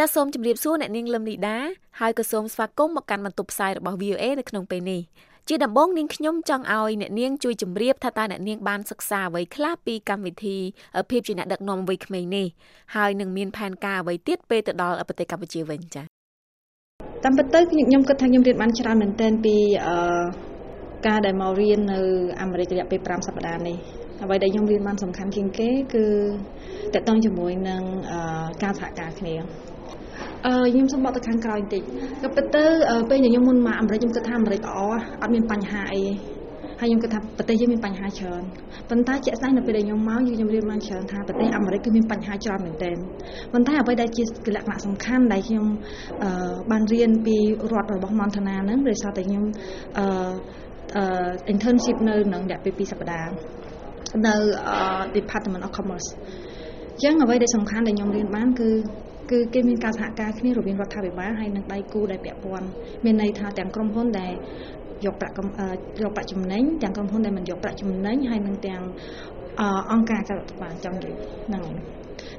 ចាសសូមជម្រាបសួរអ្នកនាងលឹមលីដាហើយក៏សូមស្វាគមន៍មកកាន់បន្ទប់ផ្សាយរបស់ VOA នៅក្នុងពេលនេះជាដំបូងនាងខ្ញុំចង់ឲ្យអ្នកនាងជួយជម្រាបថាតើអ្នកនាងបានសិក្សាអ្វីខ្លះពីកម្មវិធីភាពជាអ្នកដឹកនាំវ័យក្មេងនេះហើយនឹងមានផែនការអ្វីទៀតពេលទៅដល់ប្រទេសកម្ពុជាវិញចា៎តាមពិតទៅខ្ញុំគិតថាខ្ញុំរៀនបានច្រើនមែនទែនពីអឺការដែលមករៀននៅអាមេរិករយៈពេល5សប្តាហ៍នេះអ្វីដែលខ្ញុំរៀនបានសំខាន់ជាងគេគឺតកតងជាមួយនឹងការសហការគ្នា អឺខ្ញុំសូមបកទៅខាងក្រោយបន្តិចក៏ពិតទៅពេលខ្ញុំមុនមកអាមេរិកខ្ញុំគិតថាអាមេរិកល្អអត់មានបញ្ហាអីហើយខ្ញុំគិតថាប្រទេសយើងមានបញ្ហាច្រើនប៉ុន្តែជាក់ស្ដែងនៅពេលដែលខ្ញុំមកខ្ញុំរៀនបានច្រើនថាប្រទេសអាមេរិកគឺមានបញ្ហាច្រើនមែនទែនប៉ុន្តែអ្វីដែលជាលក្ខណៈសំខាន់ដែលខ្ញុំអឺបានរៀនពីរដ្ឋរបស់ Montana ហ្នឹងដោយសារតែខ្ញុំអឺអឺ internship នៅក្នុងរយៈពេល2សប្តាហ៍នៅ Department of Commerce អញ្ចឹងអ្វីដែលសំខាន់ដែលខ្ញុំរៀនបានគឺ គឺគេមានការសហការគ្នារវាងរដ្ឋាភិបាលហើយនិងដៃគូដែលពាក់ព័ន្ធមានន័យថាទាំងក្រុមហ៊ុនដែលយកប្រាក់យកប្រាក់ចំណេញទាំងក្រុមហ៊ុនដែលមិនយកប្រាក់ចំណេញហើយនិងទាំងអង្គការការរដ្ឋបាលចង់និយាយហ្នឹងហើយ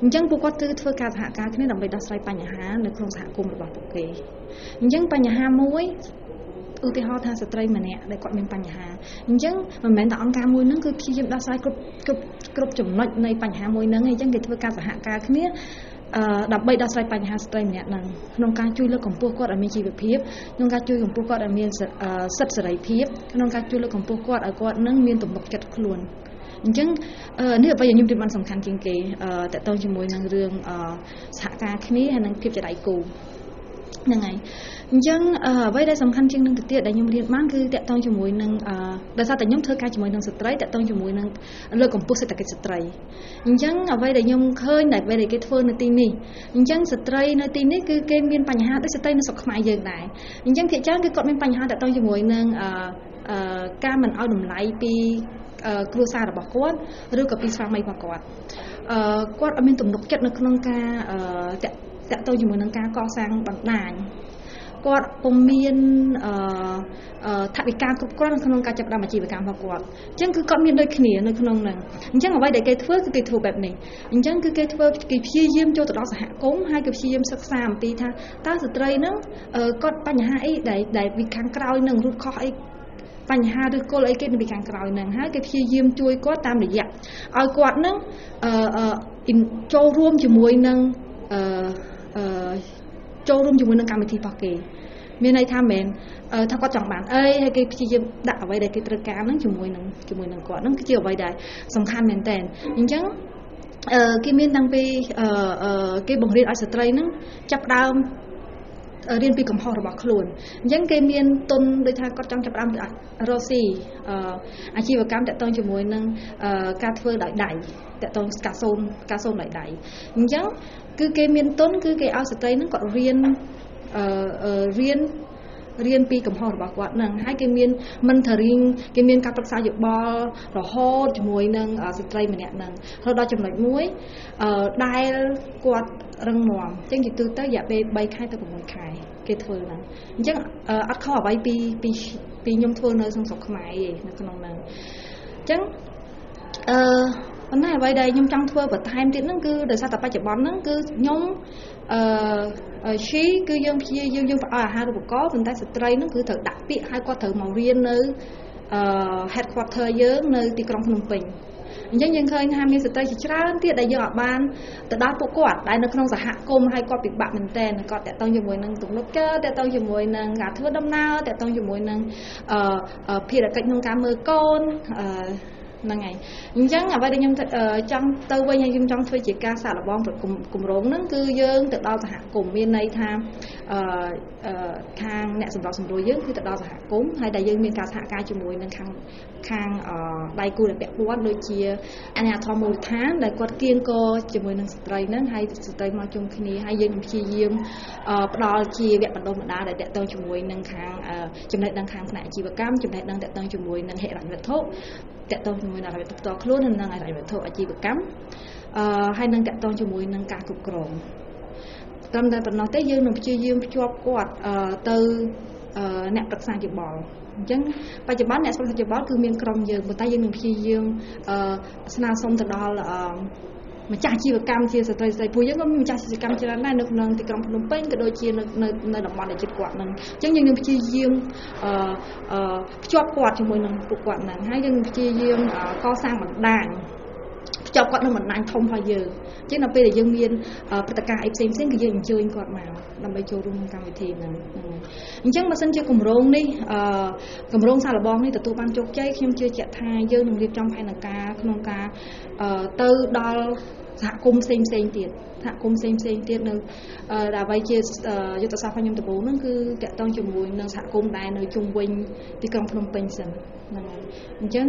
អញ្ចឹងពួកគាត់គឺធ្វើការសហការគ្នាដើម្បីដោះស្រាយបញ្ហានៅក្នុងសហគមន៍របស់ពួកគេអញ្ចឹងបញ្ហាមួយឧទាហរណ៍ថាស្ត្រីម្នាក់ដែលគាត់មានបញ្ហាអញ្ចឹងមិនមែនតែអង្គការមួយហ្នឹងគឺព្យាយាមដោះស្រាយគ្រប់គ្រប់គ្រប់ចំណុចនៃបញ្ហាមួយហ្នឹងអញ្ចឹងគេធ្វើការសហការគ្នាអឺ ដើម្បីដោះស្រាយបញ្ហាស្ត្រីម្នាក់ហ្នឹងក្នុងការជួយលើកកម្ពស់គាត់ឲ្យមានជីវភាពក្នុងការជួយកម្ពស់គាត់ឲ្យមានសិទ្ធិសេរីភាពក្នុងការជួយលើកកម្ពស់គាត់ឲ្យគាត់នឹងមានទំនុកចិត្តខ្លួនអញ្ចឹងនេះអ្វីដែលខ្ញុំរៀបបានសំខាន់ជាងគេតកតងជាមួយនឹងរឿងសហការគ្នាហើយនឹងភាពជាដៃគូ ហ្នឹងហើយអញ្ចឹងអ្វីដែលសំខាន់ជាងនឹងទៅទៀតដែលខ្ញុំរៀនបានគឺតកតងជាមួយនឹងដោយសារតែខ្ញុំធ្វើការជាមួយនឹងស្ត្រីតកតងជាមួយនឹងលើកកម្ពស់សេដ្ឋកិច្ចស្ត្រីអញ្ចឹងអ្វីដែលខ្ញុំឃើញដែលពេលដែលគេធ្វើនៅទីនេះអញ្ចឹងស្ត្រីនៅទីនេះគឺគេមានបញ្ហាដូចស្ត្រីនៅស្រុកខ្មែរយើងដែរអញ្ចឹងភាគច្រើនគឺគាត់មានបញ្ហាតកតងជាមួយនឹងការមិនឲ្យតម្លៃពីគ្រួសាររបស់គាត់ឬក៏ពីស្វាមីរបស់គាត់អឺគាត់អត់មានទំនុកចិត្តនៅក្នុងការ តាក់ទងជាមួយនឹងការកសាងបណ្ដាញគាត់ពុំមានអឺថវិកាគ្រប់គ្រាន់ក្នុងការចាប់ផ្ដើមអាជីវកម្មរបស់គាត់អញ្ចឹងគឺគាត់មានដូចគ្នានៅក្នុងហ្នឹងអញ្ចឹងអ្វីដែលគេធ្វើគឺគេធ្វើបែបនេះអញ្ចឹងគឺគេធ្វើគេព្យាយាមចូលទៅដល់សហគមន៍ហើយគេព្យាយាមសិក្សាអំពីថាតើស្ត្រីហ្នឹងគាត់បញ្ហាអីដែលដែលពីខាងក្រោយនឹងរូតខុសអីបញ្ហាឬគល់អីគេនៅពីខាងក្រោយហ្នឹងហើយគេព្យាយាមជួយគាត់តាមរយៈឲ្យគាត់ហ្នឹងអឺចូលរួមជាមួយនឹងអឺ ចូលរួមជាមួយនឹងកម្មវិធីរបស់គេមានន័យថាមិនថាគាត់ចង់បានអីហើយគេព្យាយាមដាក់អ្វីដែលគេត្រូវការហ្នឹងជាមួយនឹងជាមួយនឹងគាត់ហ្នឹងគឺជាអ្វីដែលសំខាន់មែនតើអញ្ចឹងអឺគេមានតាំងពីអឺគេបង្រៀនឲ្យស្ត្រីហ្នឹងចាប់ដើម រៀនពីកំហុសរបស់ខ្លួនអញ្ចឹងគេមានទុនដូចថាគាត់ចង់ចាប់ផ្ដើមរកស៊ីអាជីវកម្មតកតងជាមួយនឹងការធ្វើដោយដៃតកតងការសូនការសូនដោយដៃអញ្ចឹងគឺគេមានទុនគឺគេឲ្យស្ត្រីហ្នឹងគាត់រៀនអឺរៀន រៀនពីកំហុសរបស់គាត់នឹងហើយគេមាន mentoring គេមានការប្រឹក្សាយោបល់រហូតជាមួយនឹងស្ត្រីម្នាក់នឹងរហូតដល់ចំណុចមួយអឺដែលគាត់រឹងមាំអញ្ចឹងជាទូទៅរយៈពេល3ខែទៅ6ខែគេធ្វើហ្នឹងអញ្ចឹងអត់ខុសអ្វីពីពីពីខ្ញុំធ្វើនៅក្នុងស្រុកខ្មែរទេនៅក្នុងហ្នឹងអញ្ចឹងអឺ ប៉ុន្តែអ្វីដែលខ្ញុំចង់ធ្វើបន្ថែមទៀតហ្នឹងគឺដោយសារតែបច្ចុប្បន្នហ្នឹងគឺខ្ញុំអឺ she គឺយើងព្យាយើងយើងផ្ដល់អាហារូបករណ៍ប៉ុន្តែស្ត្រីហ្នឹងគឺត្រូវដាក់ពាក្យឲ្យគាត់ត្រូវមករៀននៅអឺ headquarter យើងនៅទីក្រុងភ្នំពេញអញ្ចឹងយើងឃើញថាមានស្ត្រីជាច្រើនទៀតដែលយើងអាចបានទៅដល់ពួកគាត់ដែលនៅក្នុងសហគមន៍ហើយគាត់ពិបាកមែនតើគាត់តាក់ទងជាមួយនឹងទំនុកចិត្តតាក់ទងជាមួយនឹងការធ្វើដំណើរតាក់ទងជាមួយនឹងអឺភារកិច្ចក្នុងការមើលកូនអឺ ហ្នឹងហើយអញ្ចឹងអ្វីដែលខ្ញុំចង់ទៅវិញហើយខ្ញុំចង់ធ្វើជាការសាកល្បងគម្រោងហ្នឹងគឺយើងទៅដល់សហគមន៍មានន័យថាអឺខាងអ្នកសម្របសម្រួលយើងគឺទៅដល់សហគមន៍ហើយដែលយើងមានការសហការជាមួយនឹងខាងខាងដៃគូដែលពាក់ព័ន្ធដូចជាអាជ្ញាធរមូលដ្ឋានដែលគាត់គៀងកជាមួយនឹងស្ត្រីហ្នឹងហើយស្ត្រីមកជុំគ្នាហើយយើងព្យាយាមផ្ដល់ជាវគ្គបណ្ដុះបណ្ដាលដែលតាក់ទងជាមួយនឹងខាងចំណេះដឹងខាងផ្នែកអាជីវកម្មចំណេះដឹងតាក់ទងជាមួយនឹងហិរញ្ញវត្ថុតាក់ទងជាមួយនឹងអាជីវកម្មផ្ទាល់ខ្លួននិងអាជីវវត្ថុអាជីវកម្មអឺហើយនឹងតាក់ទងជាមួយនឹងការគ្រប់គ្រងត្រឹមតែប៉ុណ្ណោះទេយើងនឹងព្យាយាមភ្ជាប់គាត់ទៅអ្នកប្រឹក្សាយោបល់អញ្ចឹងបច្ចុប្បន្នអ្នកស្រុកយោបល់គឺមានក្រុមយើងប៉ុន្តែយើងនឹងព្យាយាមស្នើសុំទៅដល់ ម្ចាស់អាជីវកម្មជាស្ត្រីស្រីពួកយើងក៏មានម្ចាស់អាជីវកម្មច្រើនដែរនៅក្នុងទីក្រុងភ្នំពេញក៏ដូចជានៅនៅនៅតំបន់ដែលជិតគាត់ហ្នឹងអញ្ចឹងយើងនឹងព្យាយាមអឺអឺភ្ជាប់គាត់ជាមួយនឹងពួកគាត់ហ្នឹងហើយយើងព្យាយាមកសាងបណ្ដាញ ភ្ជាប់គាត់នឹងបណ្ដាញធំរបស់យើងអញ្ចឹងដល់ពេលដែលយើងមានព្រឹត្តិការណ៍អីផ្សេងផ្សេងគឺយើងអញ្ជើញគាត់មកដើម្បីចូលរួមក្នុងកម្មវិធីហ្នឹងអញ្ចឹងបើសិនជាគម្រោងនេះអឺគម្រោងសាឡបងនេះទទួលបានជោគជ័យខ្ញុំជឿជាក់ថាយើងនឹងរៀបចំផែនការក្នុងការទៅដល់ សហគមន៍ផ្សេងផ្សេងទៀតសហគមន៍ផ្សេងផ្សេងទៀតនៅអ្វីជាយុទ្ធសាស្ត្ររបស់ខ្ញុំដំបូងហ្នឹងគឺតកតងជាមួយនឹងសហគមន៍ដែលនៅជុំវិញទីក្រុងភ្នំពេញសិនហ្នឹងហើយអញ្ចឹង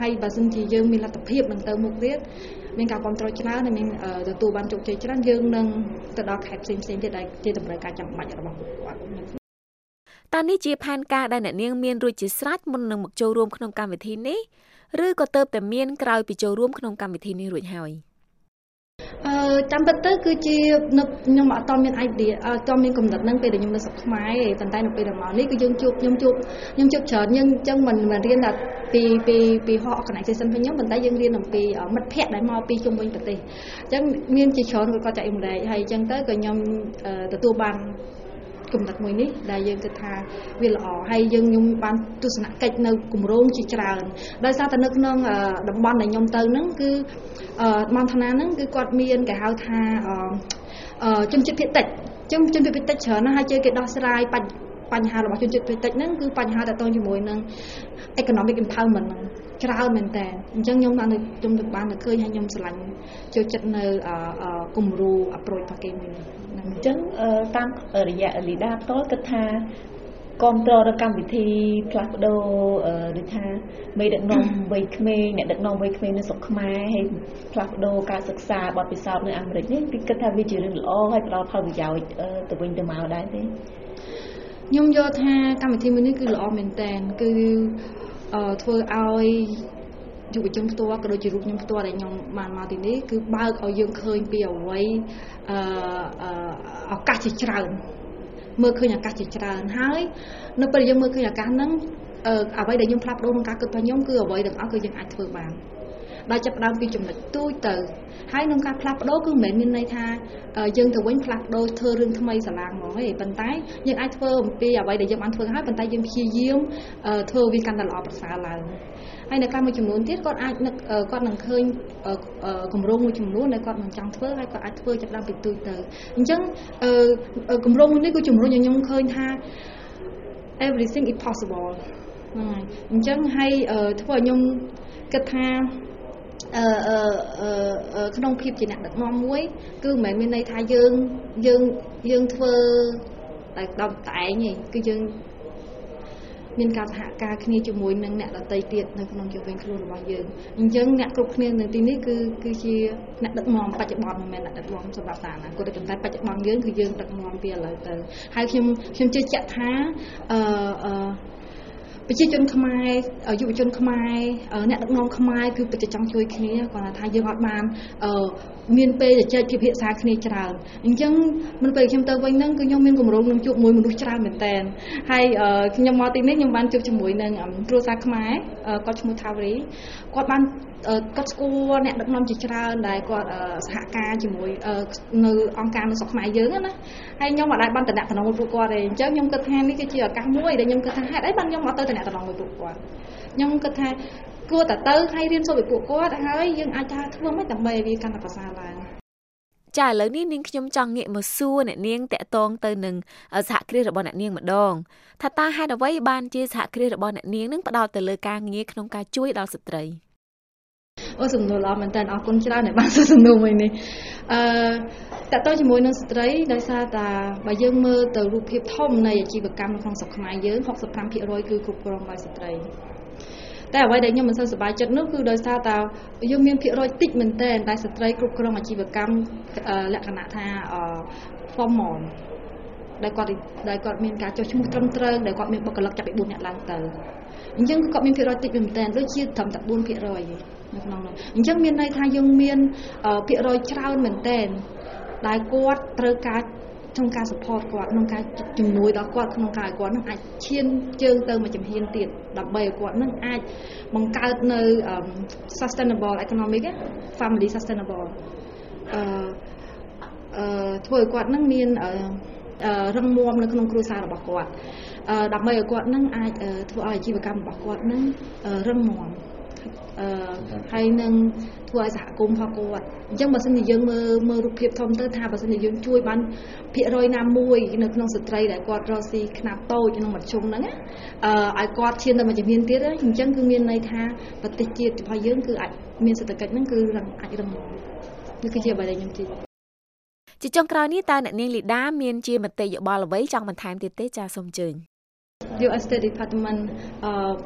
ហើយបើសិនជាយើងមានលទ្ធភាពនឹងទៅមុខទៀតមានការគ្រប់គ្រងច្រើនហើយមានទទួលបានជោគជ័យច្រើនយើងនឹងទៅដល់ខេត្តផ្សេងផ្សេងទៀតដែលជាតម្រូវការចាំបាច់របស់ពួកគាត់តើនេះជាផែនការដែលអ្នកនាងមានរួចជាស្រេចមុននឹងមកចូលរួមក្នុងកម្មវិធីនេះឬក៏ទៅតែមានក្រោយពីចូលរួមក្នុងកម្មវិធីនេះរួចហើយ។ អឺតាមពិតទៅគឺជានៅខ្ញុំអត់តមាន idea អត់តមានកំណត់ហ្នឹងពេលដែលខ្ញុំនៅស្រុកខ្មែរទេប៉ុន្តែនៅពេលដែលមកនេះគឺយើងជួបខ្ញុំជួបខ្ញុំជួបច្រើនយើងអញ្ចឹងមិនមិនរៀនតែពីពីពីហោ organization របស់ខ្ញុំប៉ុន្តែយើងរៀនអំពីមិត្តភ័ក្តិដែលមកពីជុំវិញប្រទេសអញ្ចឹងមានជាច្រើនគាត់ចែករំលែកហើយអញ្ចឹងទៅក៏ខ្ញុំទទួលបាន គំនិតមួយនេះដែលយើងគិតថាវាល្អហើយយើងខ្ញុំបានទស្សនកិច្ចនៅគម្រោងជាច្រើនដោយសារតែនៅក្នុងតំបន់ដែលខ្ញុំទៅហ្នឹងគឺមន្តនាហ្នឹងគឺគាត់មានគេហៅថាជនជាតិភាគតិចជនជនជាតិភាគតិចច្រើនណាស់ហើយជឿគេដោះស្រាយបញ្ហារបស់ជនជាតិភាគតិចហ្នឹងគឺបញ្ហាតទៅជាមួយនឹង economic empowerment ហ្នឹង ច្រើនមែនតើអញ្ចឹងខ្ញុំបានខ្ញុំបានឃើញហើយខ្ញុំឆ្លាញ់ចូលចិត្តនៅគំរូ approach របស់គេមួយនេះអញ្ចឹងតាមរយៈលីដាផ្ទាល់គិតថាគ្រប់គ្រងរកម្មវិធីផ្លាស់ប្ដូរដូចថាមេដឹកនាំវ័យក្មេងអ្នកដឹកនាំវ័យក្មេងនៅស្រុកខ្មែរហើយផ្លាស់ប្ដូរការសិក្សាបទពិសោធន៍នៅអាមេរិកនេះគឺគិតថាវាជារឿងល្អហើយផ្ដល់ផលប្រយោជន៍ទៅវិញទៅមកដែរទេខ្ញុំយល់ថាកម្មវិធីមួយនេះគឺល្អមែនតើគឺ ធ្វើឲ្យយុវជនផ្ទាល់ក៏ដូចជារូបខ្ញុំផ្ទាល់ដែលខ្ញុំបានមកទីនេះគឺបើកឲ្យយើងឃើញពីអ្វីអឺឱកាសជាច្រើនមើលឃើញឱកាសជាច្រើនហើយនៅពេលយើងមើលឃើញឱកាសហ្នឹងអ្វីដែលខ្ញុំផ្លាស់ប្ដូរក្នុងការគិតរបស់ខ្ញុំគឺអ្វីទាំងអស់គឺយើងអាចធ្វើបាន ដោយចាប់ផ្ដើមពីចំណុចទូចទៅហើយក្នុងការផ្លាស់ប្ដូរគឺមិនមែនមានន័យថាយើងទៅវិញផ្លាស់ប្ដូរធ្វើរឿងថ្មីសាឡាងហ្មងទេប៉ុន្តែយើងអាចធ្វើអំពីអ្វីដែលយើងបានធ្វើហើយប៉ុន្តែយើងព្យាយាមធ្វើវាកាន់តែល្អប្រសើរឡើងហើយនៅការមួយចំនួនទៀតគាត់អាចនឹកគាត់នឹងឃើញគម្រោងមួយចំនួនដែលគាត់មិនចង់ធ្វើហើយគាត់អាចធ្វើចាប់ដើមពីទូចទៅអញ្ចឹងគម្រោងមួយនេះគឺជំរុញឲ្យខ្ញុំឃើញថា everything is possible ហ្នឹងហើយអញ្ចឹងហើយធ្វើឲ្យខ្ញុំគិតថា អឺអឺក្នុងភាពជាអ្នកដឹកនាំមួយ គឺមិនមែនមានន័យថាយើងយើងយើងធ្វើតែដល់តែឯងទេគឺយើងមានការសហការគ្នាជាមួយនឹងអ្នកដតីទៀតនៅក្នុងជីវិតខ្លួនរបស់យើងអញ្ចឹងអ្នកគ្រប់គ្នានៅទីនេះគឺគឺជាអ្នកដឹកនាំបច្ចុប្បន្នមិនមែនអ្នកដឹកនាំសម្រាប់តែអនាគតទេប៉ុន្តែបច្ចុប្បន្នយើងគឺយើងដឹកនាំពីឥឡូវទៅហើយខ្ញុំខ្ញុំជឿជាក់ថាអឺអឺ ប្រជាជនខ្មែរយុវជនខ្មែរអ្នកដឹកនាំខ្មែរគឺពិតជាចង់ជួយគ្នាគាត់ថាយើងអត់បានមានពេលជជែកពិភាក្សាគ្នាច្រើនអញ្ចឹងមិនពេលខ្ញុំទៅវិញហ្នឹងគឺខ្ញុំមានកម្រងនឹងជួបមួយមនុស្សច្រើនមែនតើហើយខ្ញុំមកទីនេះខ្ញុំបានជួបជាមួយនឹងគ្រួសារខ្មែរគាត់ឈ្មោះថាវរីគាត់បានគាត់ស្គាល់អ្នកដឹកនាំជាច្រើនដែលគាត់សហការជាមួយនៅអង្គការនៅស្រុកខ្មែរយើងណាហើយខ្ញុំអត់ដែលបានតំណតំណងមួយពួកគាត់ទេអញ្ចឹងខ្ញុំគិតថានេះគឺជាឱកាសមួយដែលខ្ញុំគិតថាហេតុអីបានខ្ញុំអត់ទៅតំណតំណងមួយពួកគាត់ខ្ញុំគិតថាគួរតែទៅហើយរៀនសូត្រពីពួកគាត់ហើយយើងអាចថាធ្វើមិនដើម្បីឲ្យវាកាន់តែប្រសើរឡើងចាឥឡូវនេះនាងខ្ញុំចង់ងាកមកសួរអ្នកនាងតកតងទៅនឹងសហគ្រាសរបស់អ្នកនាងម្ដងថាតើហេតុអ្វីបានជាសហគ្រាសរបស់អ្នកនាងនឹងផ្ដោតទៅលើការងារក្នុងការជួយដល់ស្ត្រី អូសំណួរល្អមែនតើអរគុណច្រើនដែលបានសួរសំណួរមួយនេះអឺតើតើជាមួយនឹងស្ត្រីដោយសារតែបើយើងមើលទៅរូបភាពធំនៃអាជីវកម្មនៅក្នុងស្រុកខ្មែរយើង65%គឺគ្រប់គ្រងដោយស្ត្រីតែអ្វីដែលខ្ញុំមិនសូវសប្បាយចិត្តនោះគឺដោយសារតែយើងមានភាគរយតិចមែនទែនតែស្ត្រីគ្រប់គ្រងអាជីវកម្មលក្ខណៈថា formal ដែលគាត់ដែលគាត់មានការចុះឈ្មោះត្រឹមត្រូវដែលគាត់មានបុគ្គលិកចាប់ពី4នាក់ឡើងទៅអញ្ចឹងគាត់មានភាគរយតិចមែនទែនដូចជាត្រឹមតែ4%នៅក្នុងនោះអញ្ចឹងមានន័យថាយើងមានភាគរយច្រើនមែនទែនដែលគាត់ត្រូវការក្នុងការ support គាត់ក្នុងការជំនួយដល់គាត់ក្នុងការឲ្យគាត់នឹងអាចឈានជើងទៅមួយជំហានទៀតដើម្បីឲ្យគាត់នឹងអាចបង្កើតនៅ sustainable economic family sustainable អឺអឺធ្វើឲ្យគាត់នឹងមាន រឹងមាំនៅក្នុងគ្រួសាររបស់គាត់ដើម្បីឲ្យគាត់នឹងអាចធ្វើឲ្យអាជីវកម្មរបស់គាត់នឹងរឹងមាំអឺហើយនឹងធ្វើឲ្យសហគមន៍ផងគាត់អញ្ចឹងបើសិនជាយើងមើលមើលរូបភាពធំទៅថាបើសិនជាយើងជួយបានភាគរយណាមួយនៅក្នុងស្ត្រីដែលគាត់រកស៊ីខ្នាតតូចក្នុងមធ្យមហ្នឹងអឺឲ្យគាត់ឈានទៅមួយជំហានទៀតអញ្ចឹងគឺមានន័យថាប្រទេសជាតិរបស់យើងគឺអាចមានសេដ្ឋកិច្ចហ្នឹងគឺអាចរឹងមាំនេះគឺជាអ្វីដែលខ្ញុំជឿ ជាចុងក្រោយនេះតើអ្នកនាងលីដាមានជាមតិយោបល់អ្វីចង់បន្ថែមទៀតទេចាសូមអញ្ជើញ Real Estate Department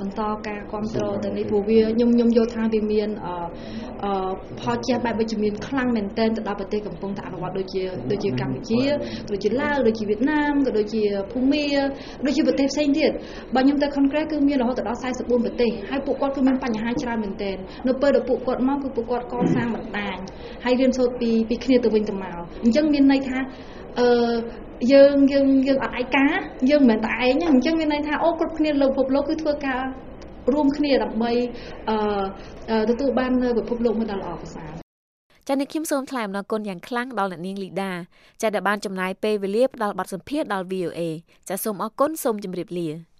បន្តការគ្រប់គ្រងទៅនេះព្រោះវាខ្ញុំខ្ញុំយល់ថាវាមានផលជះបែបវិជ្ជមានខ្លាំងមែនទែនទៅដល់ប្រទេសកំពុងតែអនុវត្តដូចជាដូចជាកម្ពុជាដូចជាឡាវដូចជាវៀតណាមក៏ដូចជាភូមាដូចជាប្រទេសផ្សេងទៀតបើខ្ញុំទៅ Congress គឺមានរហូតដល់44ប្រទេសហើយពួកគាត់គឺមានបញ្ហាច្រើនមែនទែននៅពេលដែលពួកគាត់មកគឺពួកគាត់កសាងបណ្ដាញហើយរៀនសូត្រពីពីគ្នាទៅវិញទៅមកអញ្ចឹងមានន័យថា អឺយើងយើងយើងអត់ឯកាយើងមិនមែនតែឯងអញ្ចឹងមានន័យថាអូគ្រប់គ្នាលើពិភពលោកគឺធ្វើការរួមគ្នាដើម្បីអឺទទួលបាននៅពិភពលោកមួយដ៏ល្អប្រសើរចា៎នេះខ្ញុំសូមថ្លែងអំណរគុណយ៉ាងខ្លាំងដល់អ្នកនាងលីដាចា៎ដែលបានចំណាយពេលវេលាផ្ដល់បទសម្ភាសន៍ដល់ VOA ចា៎សូមអរគុណសូមជម្រាបលា